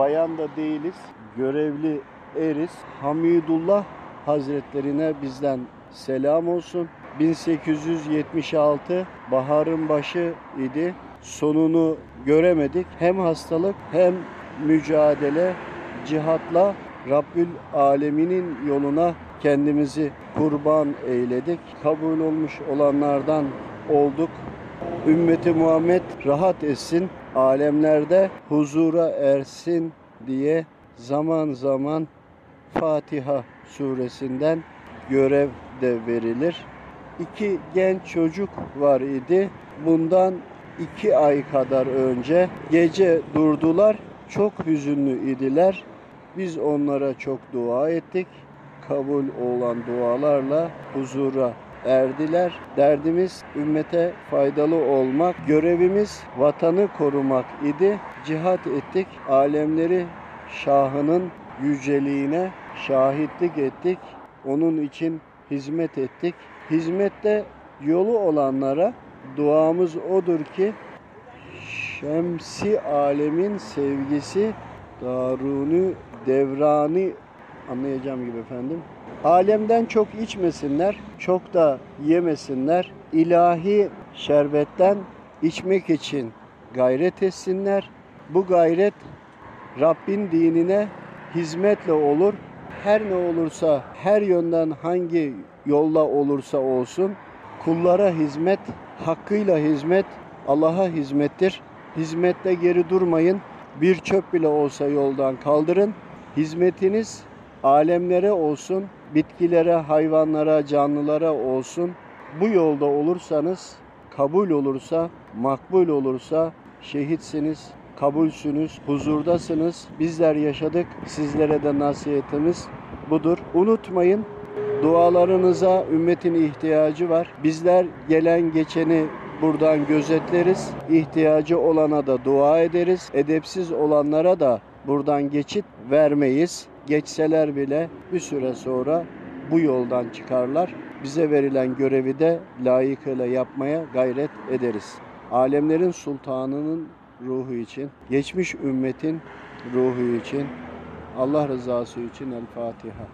bayan da değiliz. Görevli eriz. Hamidullah Hazretlerine bizden selam olsun. 1876 baharın başı idi. Sonunu göremedik. Hem hastalık hem mücadele cihatla Rabbül Aleminin yoluna kendimizi kurban eyledik. Kabul olmuş olanlardan olduk. Ümmeti Muhammed rahat etsin, alemlerde huzura ersin diye zaman zaman Fatiha suresinden görev de verilir. İki genç çocuk var idi. Bundan iki ay kadar önce gece durdular. Çok hüzünlü idiler. Biz onlara çok dua ettik. Kabul olan dualarla huzura erdiler. Derdimiz ümmete faydalı olmak, görevimiz vatanı korumak idi. Cihat ettik. Alemleri Şahının yüceliğine şahitlik ettik. Onun için hizmet ettik. Hizmette yolu olanlara duamız odur ki Şemsi alemin sevgisi darunu devrani anlayacağım gibi efendim. Alemden çok içmesinler, çok da yemesinler. İlahi şerbetten içmek için gayret etsinler. Bu gayret Rabbin dinine hizmetle olur. Her ne olursa, her yönden hangi yolla olursa olsun kullara hizmet, hakkıyla hizmet Allah'a hizmettir. Hizmette geri durmayın. Bir çöp bile olsa yoldan kaldırın. Hizmetiniz alemlere olsun, bitkilere, hayvanlara, canlılara olsun. Bu yolda olursanız, kabul olursa, makbul olursa şehitsiniz, kabulsünüz, huzurdasınız. Bizler yaşadık, sizlere de nasihatimiz budur. Unutmayın, dualarınıza ümmetin ihtiyacı var. Bizler gelen geçeni buradan gözetleriz. İhtiyacı olana da dua ederiz. Edepsiz olanlara da buradan geçit vermeyiz. Geçseler bile bir süre sonra bu yoldan çıkarlar. Bize verilen görevi de layıkıyla yapmaya gayret ederiz. Alemlerin sultanının ruhu için, geçmiş ümmetin ruhu için, Allah rızası için El Fatiha.